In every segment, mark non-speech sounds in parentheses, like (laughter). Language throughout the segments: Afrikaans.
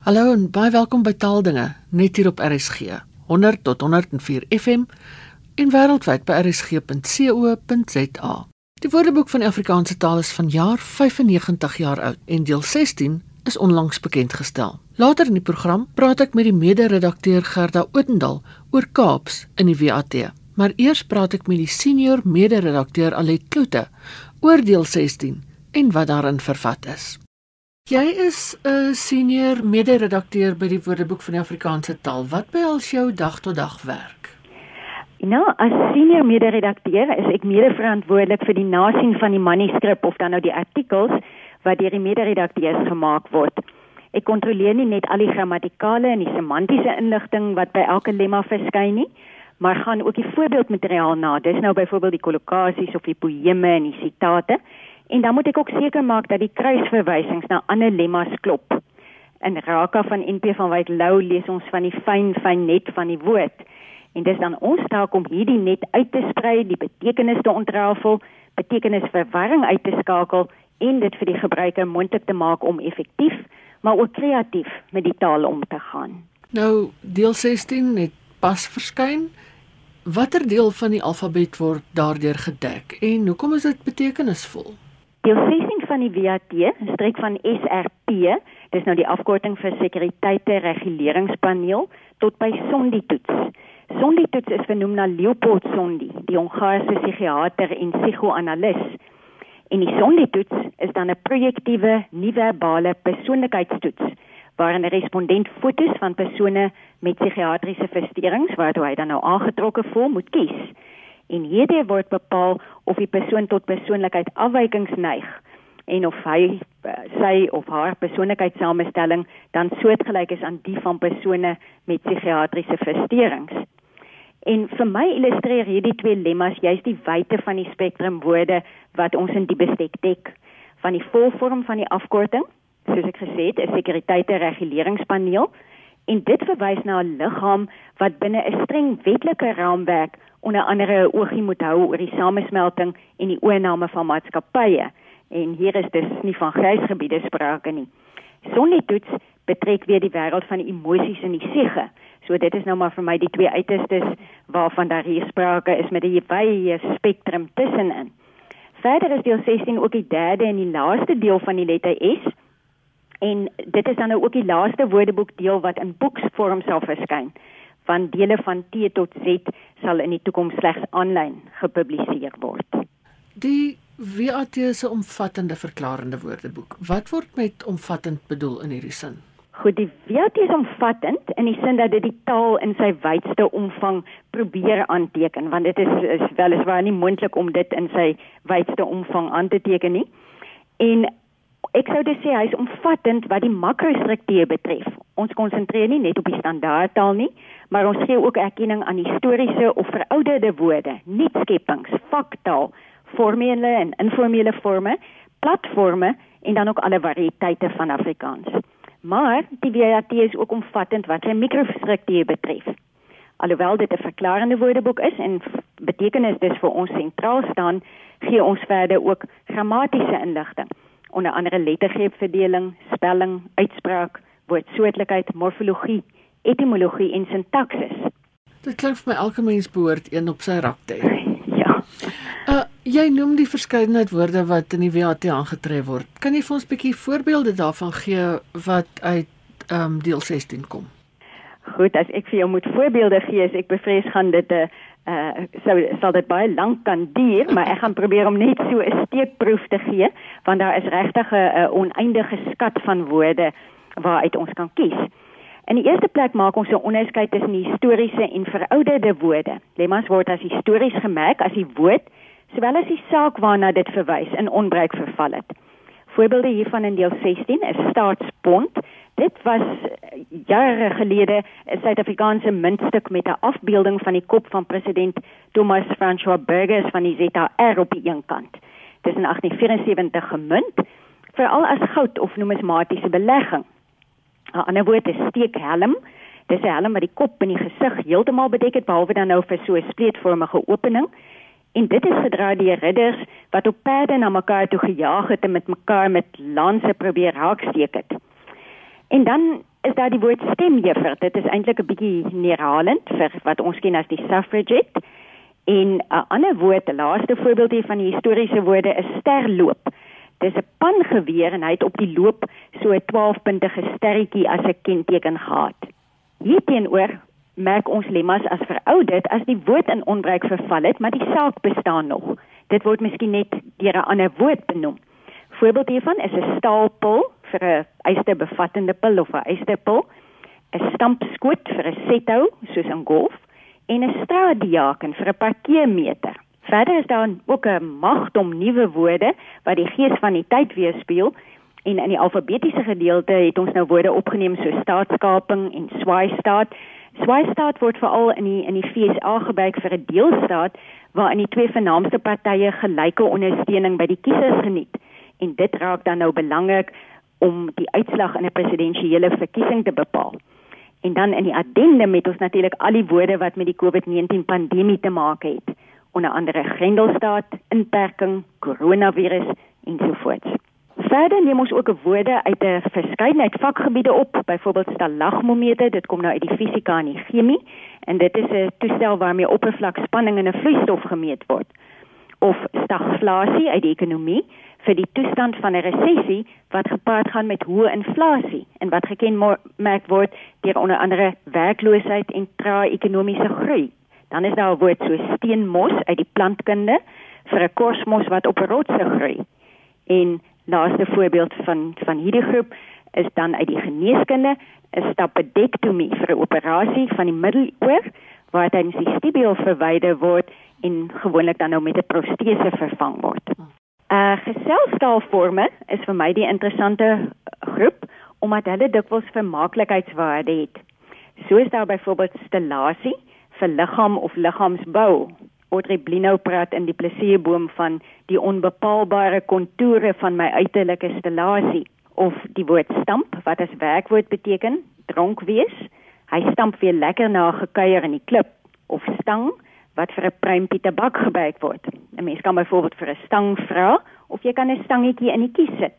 Hallo en baie welkom by Taaldinge net hier op RSG 100 tot 104 FM en wêreldwyd by rsg.co.za. Die Woordeboek van die Afrikaanse taal is vanjaar 95 jaar oud en deel 16 is onlangs bekend gestel. Later in die program praat ek met die mede-redakteur Gerda Oudendal oor Kaaps in die WAT. Maar eers praat ek met die senior mede-redakteur Alet Kloete oor deel 16 en wat daarin vervat is. Jy is 'n senior mede-redakteur by die Woordeboek van die Afrikaanse taal. Wat behels jou dag tot dag werk? Nou, as senior mede-redakteur is ek mede-verantwoordelik vir die nasien van die manuskrip of dan nou die artikels wat deur die mede-redakteurs gemaak word. Ek kontroleer nie net al die grammatikale en die semantiese inligting wat by elke lemma verskyn nie, maar gaan ook die voorbeeldmateriaal na. Dis nou byvoorbeeld die kollokasies of die poëme en die sitate En dan moet ek ook seker maak dat die kruisverwysings na ander lemmas klop. In Raka van NP van Wyk Lou lees ons van die fyn fyn net van die woord. En dis dan ons taak om hierdie net uit te sprei, die betekenis te ontrafel, betekenisverwarring uit te skakel en dit vir die gebruiker moontlik te maak om effektief, maar ook kreatief met die taal om te gaan. Nou, deel 16 het pas verskyn. Watter deel van die alfabet word daardeur gedek en hoekom is dit betekenisvol? Deel 16 van die WAT, 'n streek van SRP, dis nou die afkorting vir Sekuriteite Reguleringspaneel tot by Sonditoets. Sonditoets is vernoem na Leopold Sondi, die Hongaarse psigiater en psigoanalis. En die Sonditoets is dan 'n projektiewe nie-verbale persoonlikheidstoets waarin 'n respondent fotos van persone met psigiatriese versteurings waartoe hy dan nou aangetrokke voel moet kies en hierdie word bepaal of die persoon tot persoonlikheid afwykings neig en of hy eh, sy of haar persoonlikheidssamestelling dan soortgelyk is aan die van persone met psigiatriese versteurings. En vir my illustreer hierdie twee lemmas juist die wyte van die spektrum woorde wat ons in die bestek dek van die volvorm van die afkorting, soos ek gesê het, 'n sekuriteite reguleringspaneel en dit verwys na 'n liggaam wat binne 'n streng wetlike raamwerk onder andere 'n oogie moet hou oor die samesmelting en die oorname van maatskappye. En hier is dus nie van grysgebiede sprake nie. Sonnetoets betrek weer die wêreld van emosies en die siege. So dit is nou maar vir my die twee uitestes waarvan daar hier sprake is met 'n wye spektrum tussenin. Verder is deel 16 ook die derde en die laaste deel van die letter S. En dit is dan nou ook die laaste woordeboek deel wat in boeksvorm sal verskyn van dele van T tot Z sal in die toekoms slegs aanlyn gepubliseer word. Die WAT se omvattende verklarende woordeboek. Wat word met omvattend bedoel in hierdie sin? Goed, die WAT is omvattend in die sin dat dit die taal in sy wydste omvang probeer aanteken, want dit is is weliswaar nie moontlik om dit in sy wydste omvang aan te teken nie. En ek sou dit sê hy is omvattend wat die makrostruktuur betref. Ons konsentreer nie net op die standaardtaal nie, maar ons gee ook erkenning aan historiese of verouderde woorde, nuutskeppings, faktaal, formele en informele forme, platforme en dan ook alle variëteite van Afrikaans. Maar die WAT is ook omvattend wat sy mikrostruktuur betref. Alhoewel dit 'n verklarende woordeboek is en betekenis dus vir ons sentraal staan, gee ons verder ook grammatiese inligting, onder andere lettergreepverdeling, spelling, uitspraak, woordsoortlikheid, morfologie, etimologie en sintaksis. Dit klink vir my elke mens behoort een op sy rak te hê. (laughs) Ja. Uh jy noem die verskeidenheid woorde wat in die WAT aangetref word. Kan jy vir ons 'n bietjie voorbeelde daarvan gee wat uit ehm um, deel 16 kom? Goed, as ek vir jou moet voorbeelde gee, ek bevrees gaan dit 'n uh, uh sou sal dit baie lank kan duur, maar ek gaan probeer om net so 'n steekproef te gee, want daar is regtig 'n oneindige skat van woorde waaruit ons kan kies. In die eerste plek maak ons 'n onderskeid tussen historiese en verouderde woorde. Lemmas word as histories gemerk as die woord sowel as die saak waarna dit verwys in onbruik verval het. Voorbeelde hiervan in deel 16 is staatspond. Dit was jare gelede 'n Suid-Afrikaanse muntstuk met 'n afbeelding van die kop van president Thomas François Burgers van die ZR op die een kant. Dit is in 1874 gemunt veral as goud of numismatiese belegging 'n ander woord is steekhelm. Dis 'n helm wat die kop en die gesig heeltemal bedek het behalwe dan nou vir so 'n spleetvormige opening. En dit is gedra deur ridders wat op perde na mekaar toe gejaag het en met mekaar met lanse probeer haaksteek het. En dan is daar die woord stemjuffrou. Dit is eintlik 'n bietjie neerhalend vir wat ons ken as die suffragette. En 'n ander woord, 'n laaste voorbeeld hier van die historiese woorde is sterloop. Dis 'n pangeweer en hy het op die loop so 'n 12-puntige sterretjie as 'n kenteken gehad. Hierteenoor merk ons lemmas as verouderd as die woord in onbruik verval het, maar die saak bestaan nog. Dit word miskien net deur 'n ander woord benoem. Voorbeeld hiervan is 'n staalpil vir 'n ysterbevattende pil of 'n ysterpil, 'n stampskoot vir 'n sethou soos in golf en 'n straatdiaken vir 'n parkeermeter. Verder is daar ook 'n magt om nuwe woorde wat die gees van die tyd weerspieël en in die alfabetiese gedeelte het ons nou woorde opgeneem so staatskaping en swaaistaat. Swaaistaat word veral in die in die FSA gebruik vir 'n deelstaat waar in die twee vernaamste partye gelyke ondersteuning by die kiesers geniet. En dit raak dan nou belangrik om die uitslag in 'n presidensiële verkiesing te bepaal. En dan in die addendum het ons natuurlik al die woorde wat met die COVID-19 pandemie te maak het, onder andere grendelstaat, inperking, koronavirus ensovoorts. Verder neem ons ook woorde uit 'n verskeidenheid vakgebiede op, byvoorbeeld stalagmometer, dit kom nou uit die fisika en die chemie, en dit is 'n toestel waarmee oppervlakspanning in 'n vloeistof gemeet word. Of stagflasie uit die ekonomie, vir die toestand van 'n resessie wat gepaard gaan met hoë inflasie en wat gekenmerk word deur onder andere werkloosheid en trae ekonomiese groei. Dan is daar 'n woord so steenmos uit die plantkunde vir 'n kosmos wat op rotse groei. En laaste voorbeeld van van hierdie groep is dan uit die geneeskunde 'n stapedektomie vir 'n operasie van die middeloor waar dan die stibiel verwyder word en gewoonlik dan nou met 'n protese vervang word. Uh geselskapsforme is vir my die interessante groep omdat hulle dikwels vermaaklikheidswaarde het. So is daar byvoorbeeld stellasie vir liggaam of liggaamsbou. Audrey Blino praat in die plesierboom van die onbepaalbare kontoure van my uiterlike stellasie of die woord stamp wat as werkwoord beteken dronk wees. Hy stamp weer lekker na gekuier in die klip of stang wat vir 'n pruimpie tabak gebruik word. 'n Mens kan byvoorbeeld vir 'n stang vra of jy kan 'n stangetjie in die kies sit.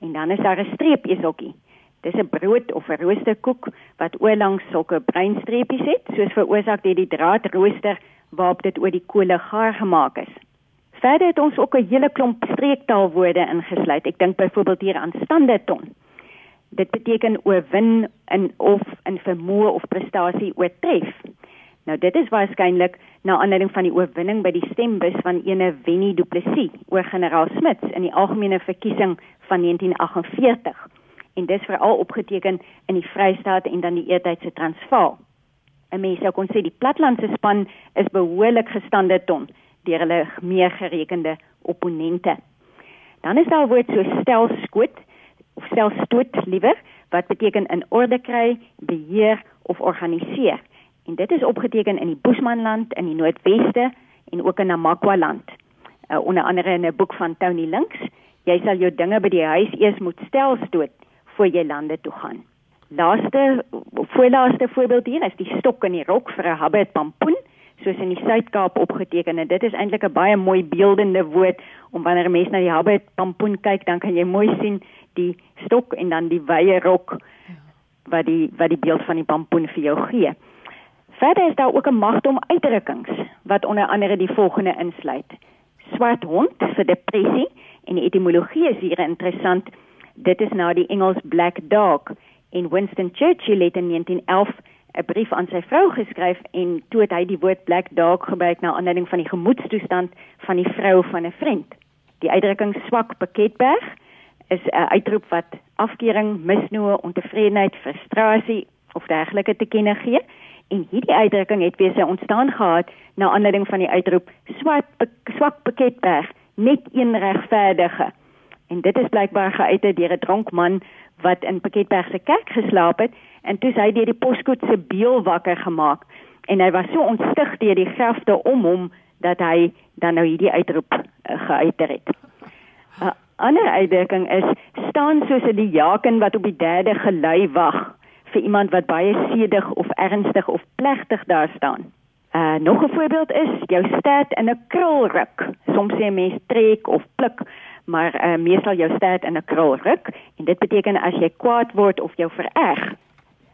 En dan is daar 'n streepieseltjie. Dis 'n brood of 'n roosterkoek wat oorlangs sulke breinstreepies het, soos veroorsaak deur die draadrooster waarop dit oor die kolle gaar gemaak is. Verder het ons ook 'n hele klomp streektaalwoorde ingesluit. Ek dink byvoorbeeld hier aan standaardton. Dit beteken oorwin in of in vermoë of prestasie oortref. Nou dit is waarskynlik na aanleiding van die oorwinning by die stembus van ene Wenny Du Plessis oor generaal Smits in die algemene verkiesing van 1948 en dis veral opgeteken in die Vrystaat en dan die eertydse Transvaal. 'n Mens sou kon sê die platlandse span is behoorlik gestande ton deur hulle meer gerekende opponente. Dan is daar woord so stel skoot of stel stoot liewer wat beteken in orde kry, beheer of organiseer en dit is opgeteken in die Boesmanland in die Noordweste en ook in Namakwa-land. Uh, onder andere in 'n boek van Tony Links, jy sal jou dinge by die huis eers moet stel stoot voor jy lande toe gaan. Laaste voorlaaste voorbeeld hier is die stok in die rok vir 'n habit pampoen soos in die Suid-Kaap opgeteken en dit is eintlik 'n baie mooi beeldende woord om wanneer 'n mens na die habit pampoen kyk dan kan jy mooi sien die stok en dan die wye rok wat die wat die beeld van die pampoen vir jou gee. Verder is daar ook 'n magdom uitdrukkings wat onder andere die volgende insluit. Swart hond vir depressie en die etimologie is hier interessant. Dit is nou die Engels black dog en Winston Churchill het in 1911 'n brief aan sy vrou geskryf en toe het hy die woord black dog gebruik na aanleiding van die gemoedstoestand van die vrou van 'n vriend. Die uitdrukking swak pakketberg is 'n uitroep wat afkeuring, misnoë, ontevredenheid, frustrasie of dergelike te kenne gee en hierdie uitdrukking het weer sy ontstaan gehad na aanleiding van die uitroep swart swak pakketberg net een regverdige. En dit is blykbaar geuit deur 'n dronk man wat in Pakketberg se kerk geslaap het en toe hy deur die poskoet se beeld wakker gemaak. En hy was so ontstig deur die grafte om hom dat hy dan nou hierdie uitroep uh, geuiter het. 'n Ander uitdrukking is staan soos 'n diaken wat op die derde gelei wag vir iemand wat baie sedig of ernstig of plegtig daar staan. Uh nog 'n voorbeeld is jou stert in 'n krulruk. Soms sê mense trek of pluk, maar uh, meestal jou stert in 'n krul ruk en dit beteken as jy kwaad word of jou vererg.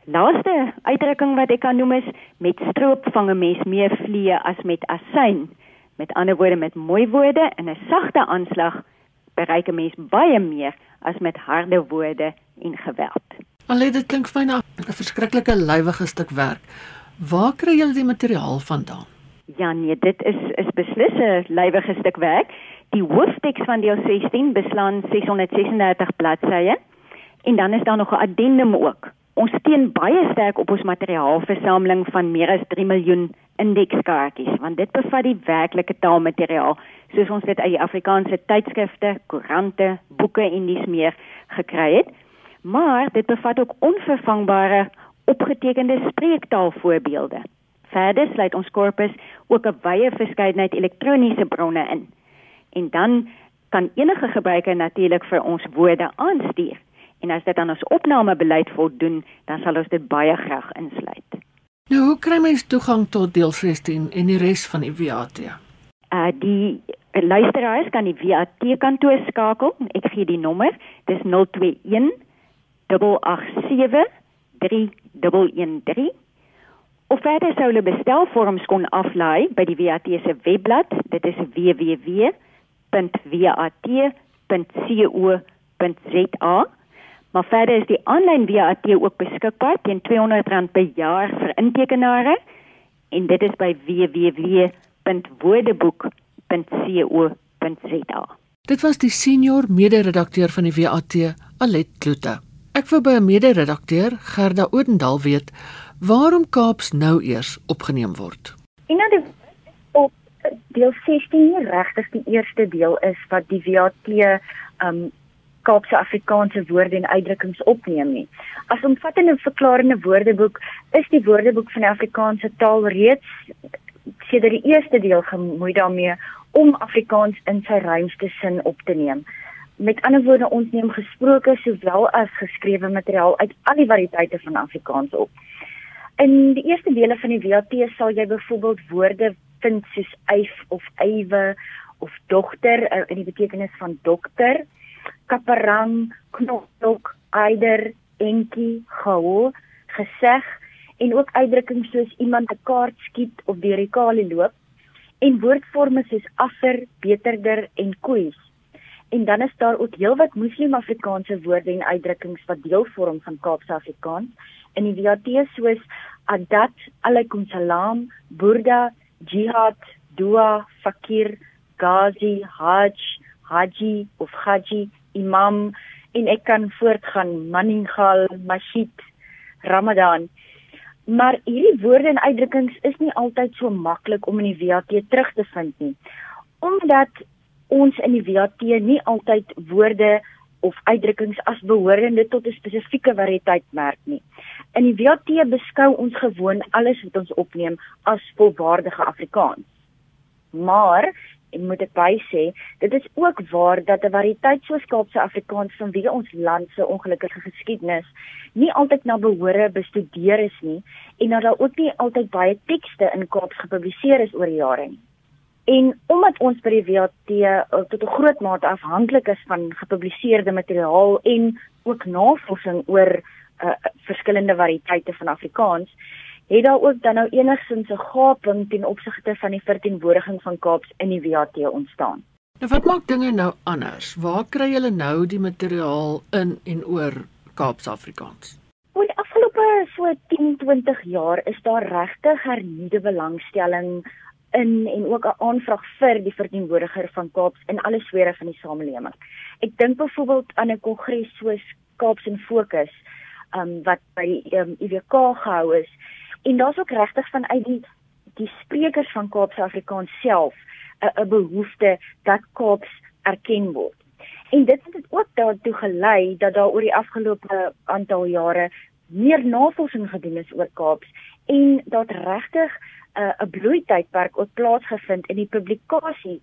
Laaste uitdrukking wat ek kan noem is met stroop vang 'n mens meer vliee as met asyn. Met ander woorde met mooi woorde en 'n sagte aanslag bereik 'n mens baie meer as met harde woorde en geweld. Allet dit klink vir my na 'n verskriklike lywige stuk werk. Waar kry julle die materiaal vandaan? Ja nee, dit is is beslis 'n lywige stuk werk. Die hoofteks van deel 16 beslaan 636 bladsye en dan is daar nog 'n addendum ook. Ons steun baie sterk op ons materiaalversameling van meer as 3 miljoen indekskaartjies want dit bevat die werklike taalmateriaal soos ons dit uit die Afrikaanse tydskrifte, koerante, boeke en dis meer gekry het. Maar dit bevat ook onvervangbare opgetekende spreektaalvoorbeelde. Verder sluit ons korpus ook 'n wye verskeidenheid elektroniese bronne in. En dan kan enige gebruiker natuurlik vir ons woorde aanstuur. En as dit aan ons opnamebeleid voldoen, dan sal ons dit baie graag insluit. Nou, hoe kry mens toegang tot deel 16 en die res van die VAT? Uh die luisteraars kan die VAT kantoor skakel. Ek gee die nommer. Dis 021 887 3113 of verder sou hulle bestelvorms kon aflaai by die VAT se webblad. Dit is www.vat.co.za. Maar verder is die aanlyn VAT ook beskikbaar teen R200 per jaar vir intekenare en dit is by www.woordeboek.co.za. Dit was die senior mede-redakteur van die VAT, Alet Kloete. Ek wou by 'n mede-redakteur, Gerda Odendaal, weet waarom Kaaps nou eers opgeneem word. En nou op deel 16 nie regtig die eerste deel is wat die VAT um Kaapse Afrikaanse woorde en uitdrukkings opneem nie. As omvattende verklarende woordeboek is die woordeboek van die Afrikaanse taal reeds sedert die eerste deel gemoei daarmee om Afrikaans in sy ruimste sin op te neem. Met ander woorde, ons neem gesproke sowel as geskrewe materiaal uit al die variëteite van Afrikaans op. In die eerste dele van die WAT sal jy byvoorbeeld woorde vind soos eif of ewe of dogter eh, in die betekenis van dokter, kaparang, knopdok, eider, entjie, gehou, geseg en ook uitdrukkings soos iemand 'n kaart skiet of deur die kali loop en woordforme soos affer, beterder en koeis. En dan is daar ook heelwat Muslim-Afrikaanse woorde en uitdrukkings wat deel vorm van Kaapse Afrikaans in die VAT soos adat, alaykum salam, burda, jihad, dua, fakir, gazi, hajj, haji of haji, imam en ek kan voortgaan maningal, masjid, ramadan. Maar hierdie woorde en uitdrukkings is nie altyd so maklik om in die VAT terug te vind nie. Omdat ons in die VAT nie altyd woorde of uitdrukkings as behorende tot 'n spesifieke variëteit merk nie. In die VAT beskou ons gewoon alles wat ons opneem as volwaardige Afrikaans. Maar ek moet dit by sê, dit is ook waar dat 'n variëteit soos Kaapse Afrikaans vanweë ons land se ongelukkige geskiedenis nie altyd na behore bestudeer is nie en dat daar ook nie altyd baie tekste in Kaaps gepubliseer is oor jare nie. En omdat ons by die WAT eh, tot 'n groot mate afhanklik is van gepubliseerde materiaal en ook navorsing oor uh, verskillende variëteite van Afrikaans, het daar ook dan nou enigstens 'n gaping ten opsigte van die verteenwoordiging van Kaaps in die WAT ontstaan. Nou wat maak dinge nou anders? Waar kry julle nou die materiaal in en oor Kaaps Afrikaans? Oor die afgelope so 10-20 jaar is daar regtig hernuide belangstelling in en ook 'n aanvraag vir die verteenwoordiger van Kaaps in alle sfere van die samelewing. Ek dink byvoorbeeld aan 'n kongres soos Kaaps in Fokus, um wat by die um, IWK gehou is en daar's ook regtig vanuit die die sprekers van Kaaps Afrikaans self 'n behoefte dat Kaaps erken word. En dit het ook daartoe gelei dat daar oor die afgelope aantal jare meer navorsing gedoen is oor Kaaps en dat regtig 'n uh, 'n bloeitydperk ook plaasgevind in die publikasie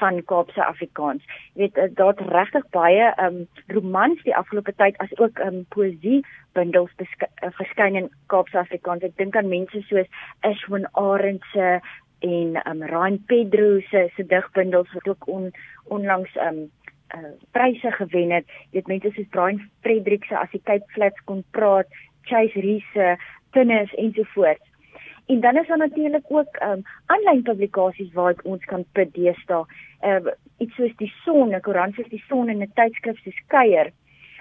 van Kaapse Afrikaans. Jy weet uh, daar't regtig baie um romans die afgelope tyd as ook um poesie bundels uh, verskyn in Kaapse Afrikaans. Ek dink aan mense soos Ashwin Arend se en um Ryan Pedro se se digbundels wat ook on, onlangs um uh pryse gewen het. Jy weet mense soos Brian Fredericks as die Cape Flats kon praat, Chase Reese, Tinnis ensovoorts. En dan is daar natuurlik ook um aanlyn publikasies waar ons kan put deesdae. Uh iets soos die Son, 'n koerant soos die Son en 'n tydskrif soos Kuier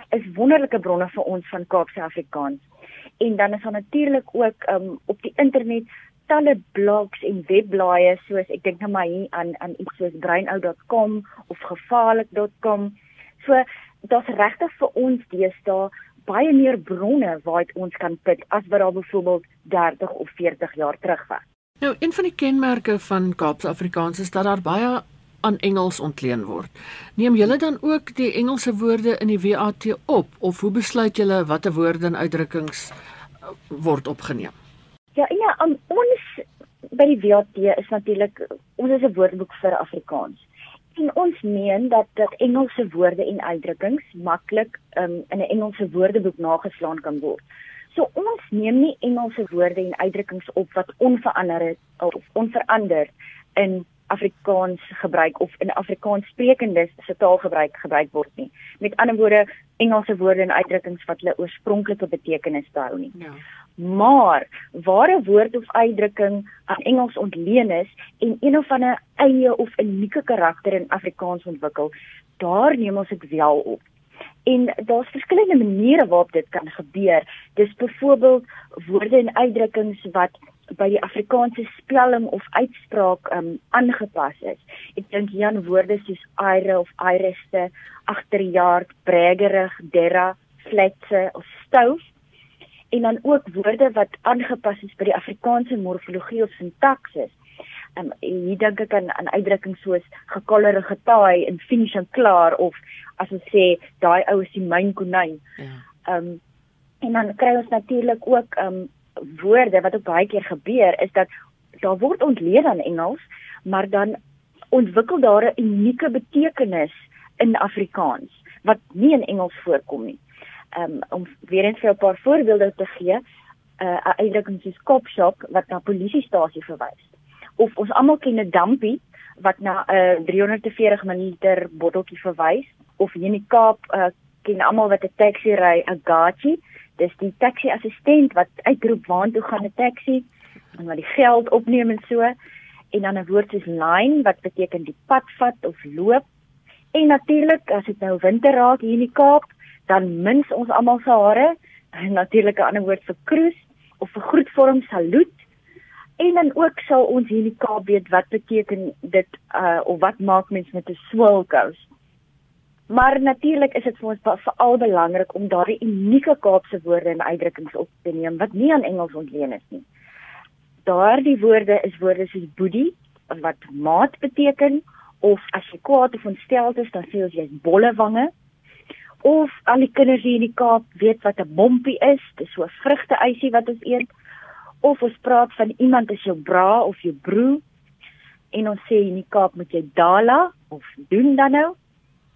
is wonderlike bronne vir ons van Kaapse Afrikaans. En dan is daar natuurlik ook um op die internet talle blogs en webblaaie soos ek dink nou maar hier aan aan iets soos breinout.com of gevaarlik.com. So daar's regtig vir ons deesdae baie meer bronne waaruit ons kan put as wat daar byvoorbeeld 30 of 40 jaar terug was. Nou, een van die kenmerke van Kaapse Afrikaans is dat daar baie aan Engels ontleen word. Neem julle dan ook die Engelse woorde in die WAT op of hoe besluit julle watter woorde en uitdrukkings uh, word opgeneem? Ja, ja, um, ons by die WAT is natuurlik ons is 'n woordeboek vir Afrikaans. En ons meen dat dat Engelse woorde en uitdrukkings maklik um, in 'n Engelse woordeboek nageslaan kan word. So ons neem nie Engelse woorde en uitdrukkings op wat onverander of onveranderd in Afrikaans gebruik of in Afrikaans sprekendes se taalgebruik gebruik word nie. Met ander woorde, Engelse woorde en uitdrukkings wat hulle oorspronklike betekenis behou nie. Ja. Maar waar 'n woord of uitdrukking aan Engels ontleen is en een of ander eie of unieke karakter in Afrikaans ontwikkel, daar neem ons dit wel op. En daar's verskillende maniere waarop dit kan gebeur. Dis byvoorbeeld woorde en uitdrukkings wat by die Afrikaanse spelling of uitspraak um aangepas is. Ek dink hier aan woorde soos aire of aireste, agterjaard, bregerig, derra, fletse of stoof en dan ook woorde wat aangepas is by die Afrikaanse morfologie of sintaksis. Um hier dink ek aan aan uitdrukkings soos gekolere getaai en finish en klaar of as ons sê daai ou is die myn konyn. Ja. Um en dan kry ons natuurlik ook um woorde wat ook baie keer gebeur is dat daar word ontleed aan Engels, maar dan ontwikkel daar 'n unieke betekenis in Afrikaans wat nie in Engels voorkom nie. Um om weer eens vir 'n paar voorbeelde te gee, uh, 'n uitdrukking soos cop shop wat na polisiestasie verwys. Of ons almal ken 'n dumpie wat na 'n uh, 340 ml botteltjie verwys. Of hier in die Kaap uh, ken almal wat 'n taxi ry, 'n gachi dis die taxi assistent wat uitroep waartoe gaan 'n taxi? En wat die geld opneem en so. En dan 'n woord soos line wat beteken die pad vat of loop. En natuurlik as dit nou winter raak hier in die Kaap dan mins ons almal se hare. En natuurlik 'n ander woord vir cruise of vir groetvorm saluut. En dan ook sal ons hier in die Kaap weet wat beteken dit uh of wat maak mens met 'n swilkous Maar natuurlik is dit vir ons veral belangrik om daardie unieke Kaapse woorde en uitdrukkings op te neem wat nie aan Engels ontleen is nie. Daardie woorde is woorde soos boedie wat maat beteken of as jy kwaad of ontsteld is dan sê jy jy's bolle wange of al die kinders hier in die Kaap weet wat 'n mompie is, dis so 'n vrugteysie wat ons eet of ons praat van iemand as jou bra of jou broer en ons sê in die Kaap moet jy dala of doen dan nou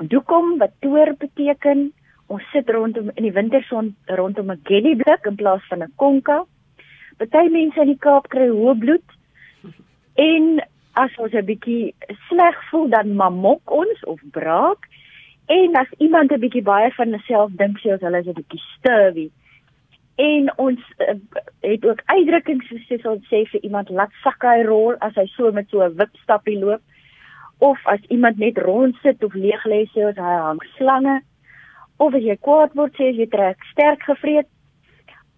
Doekom wat toer beteken, ons sit rondom in die winterson rondom 'n gellyblik in plaas van 'n konka. Party mense in die Kaap kry hoë bloed. En as ons 'n bietjie sleg voel dan mamok ons of braak. En as iemand 'n bietjie baie van homself dink sy as hulle is 'n bietjie sturwy. En ons uh, het ook uitdrukkings soos ons sê vir iemand laat sak hy rol as hy so met so 'n wip stappie loop. Of as iemand net rond sit of leeg lê sê as hy hang slange. Of as jy kwaad word sê jy trek sterk gevreet.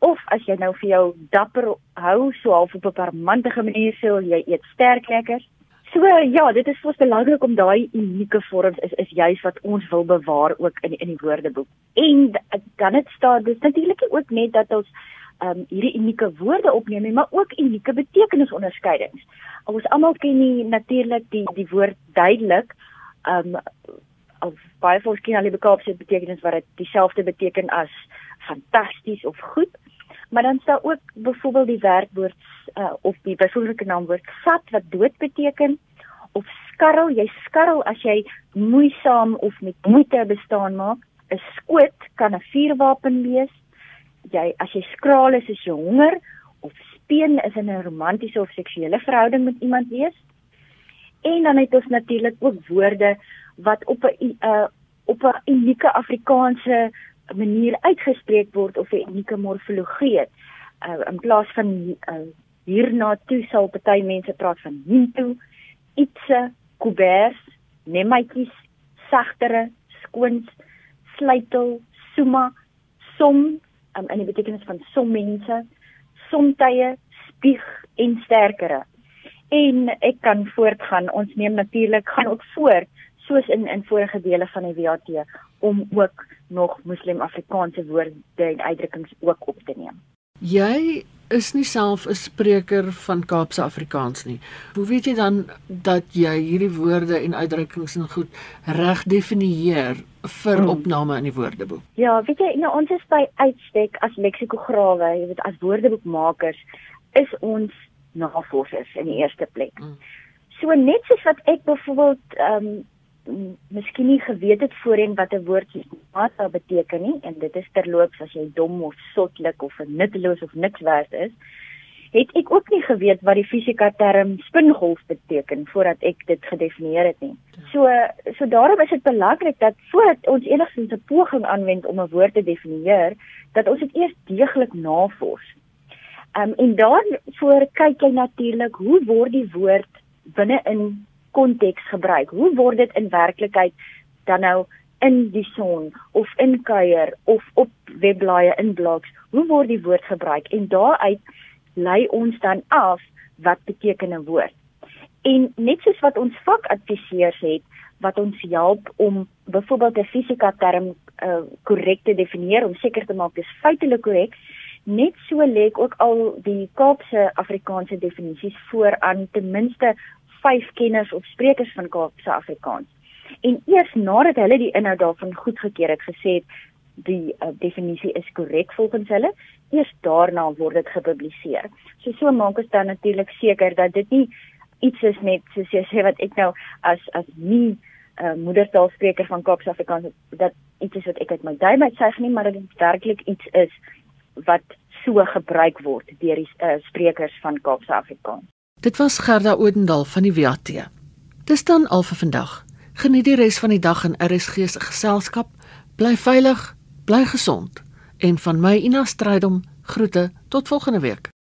Of as jy nou vir jou dapper hou so half op 'n parmantige manier sê jy eet sterk lekker so ja dit is ons belangrik om daai unieke vorms is is juis wat ons wil bewaar ook in in die woordeboek. En dan dit staan dis natuurlik ook net dat ons um hierdie unieke woorde opneem maar ook unieke betekenisonderskeidings ons almal ken nie natuurlik die die woord duidelik um of baie volks ken al die bekaapse betekenis wat dit dieselfde beteken as fantasties of goed maar dan staan ook byvoorbeeld die werkwoord uh, of die byvoeglike naamwoord sat wat dood beteken of skarrel. Jy skarrel as jy moeisaam of met moeite bestaan maak. 'n skoot kan 'n vuurwapen wees. Jy as jy skraal is is jy honger of speen is in 'n romantiese of seksuele verhouding met iemand wees. En dan het ons natuurlik ook woorde wat op 'n uh, op 'n unieke Afrikaanse manier uitgespreek word of 'n unieke morfologie het. Uh, in plaas van uh, hierna toe sal party mense praat van hinto, itse, kubers, nemaatjies, sagtere, skoons, sluitel, suma, som um, in die betekenis van som mense, somtye, spieg en sterkere. En ek kan voortgaan. Ons neem natuurlik gaan ook voort soos in in vorige dele van die WAT om ook nog Muslim Afrikaanse woorde en uitdrukkings ook op te neem. Jy is nie self 'n spreker van Kaapse Afrikaans nie. Hoe weet jy dan dat jy hierdie woorde en uitdrukkings en goed reg definieer vir hmm. opname in die woordeboek? Ja, weet jy, nou ons is by uitstek as leksikograwe, jy weet as woordeboekmakers is ons navorsers in die eerste plek. Hmm. So net soos wat ek byvoorbeeld ehm um, miskien nie geweet het voorheen wat 'n woord mata beteken nie en dit is terloops as jy dom of sotlik of nutteloos of niks werd is het ek ook nie geweet wat die fisika term spingolf beteken voordat ek dit gedefinieer het nie. So so daarom is dit belangrik dat voordat ons enigstens 'n poging aanwend om 'n woord te definieer, dat ons dit eers deeglik navors. Ehm um, en daarvoor kyk jy natuurlik hoe word die woord binne in konteks gebruik. Hoe word dit in werklikheid dan nou in die son of in kuier of op webblaaie in blogs? Hoe word die woord gebruik? En daaruit lei ons dan af wat beteken 'n woord. En net soos wat ons vakadviseurs het wat ons help om byvoorbeeld 'n fisika term uh, korrek te definieer om seker te maak dis feitelik korrek, net so lê ook al die Kaapse Afrikaanse definisies voor aan ten minste vyf kenners of sprekers van Kaapse Afrikaans. En eers nadat hulle die inhoud daarvan goedgekeur het, gesê het die uh, definisie is korrek volgens hulle, eers daarna word dit gepubliseer. So so maak ons dan natuurlik seker dat dit nie iets is net soos jy sê wat ek nou as as nie 'n uh, eh, moedertaalspreker van Kaapse Afrikaans dat iets is wat ek uit my duim uit sê nie, maar dat dit werklik iets is wat so gebruik word deur die uh, sprekers van Kaapse Afrikaans. Dit was Gerda Odendaal van die WAT. Dis dan al vir vandag. Geniet die res van die dag in RSG se geselskap. Bly veilig, bly gesond en van my Ina Strydom groete tot volgende week.